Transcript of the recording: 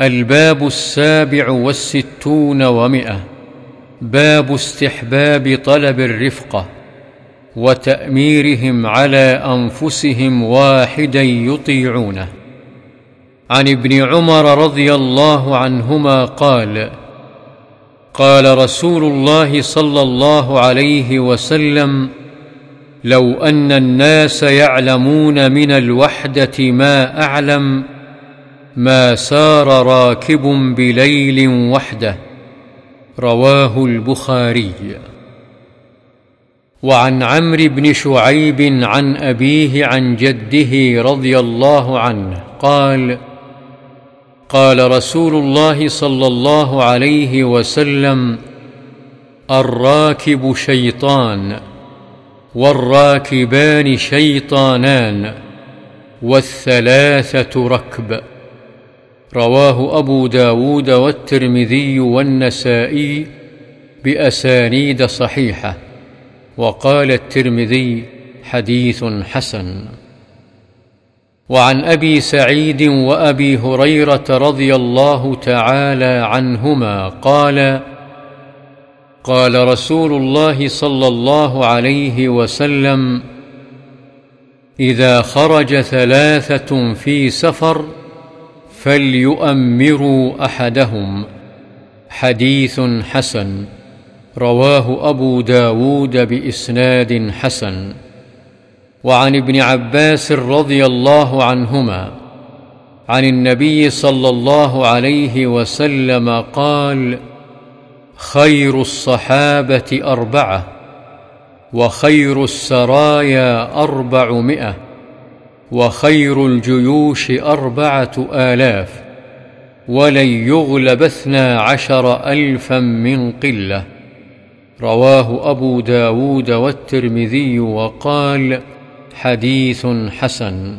الباب السابع والستون ومئة. باب استحباب طلب الرفقه وتأميرهم على أنفسهم واحدا يطيعونه. عن ابن عمر رضي الله عنهما قال قال رسول الله صلى الله عليه وسلم لو أن الناس يعلمون من الوحدة ما أعلم ما سار راكب بليل وحده رواه البخاري. وعن عمرو بن شعيب عن أبيه عن جده رضي الله عنه قال قال رسول الله صلى الله عليه وسلم الراكب شيطان والراكبان شيطانان والثلاثة ركب. رواه أبو داود والترمذي والنسائي بأسانيد صحيحة وقال الترمذي حديث حسن. وعن أبي سعيد وأبي هريرة رضي الله تعالى عنهما قال قال رسول الله صلى الله عليه وسلم إذا خرج ثلاثة في سفر فليؤمروا احدهم. حديث حسن. رواه أبو داود بإسناد حسن. وعن ابن عباس رضي الله عنهما. عن النبي صلى الله عليه وسلم قال خير الصحابة أربعة وخير السرايا أربعمائة. وخير الجيوش أربعة آلاف ولن يغلب اثنا عشر ألفا من قلة. رواه أبو داود والترمذي وقال حديث حسن.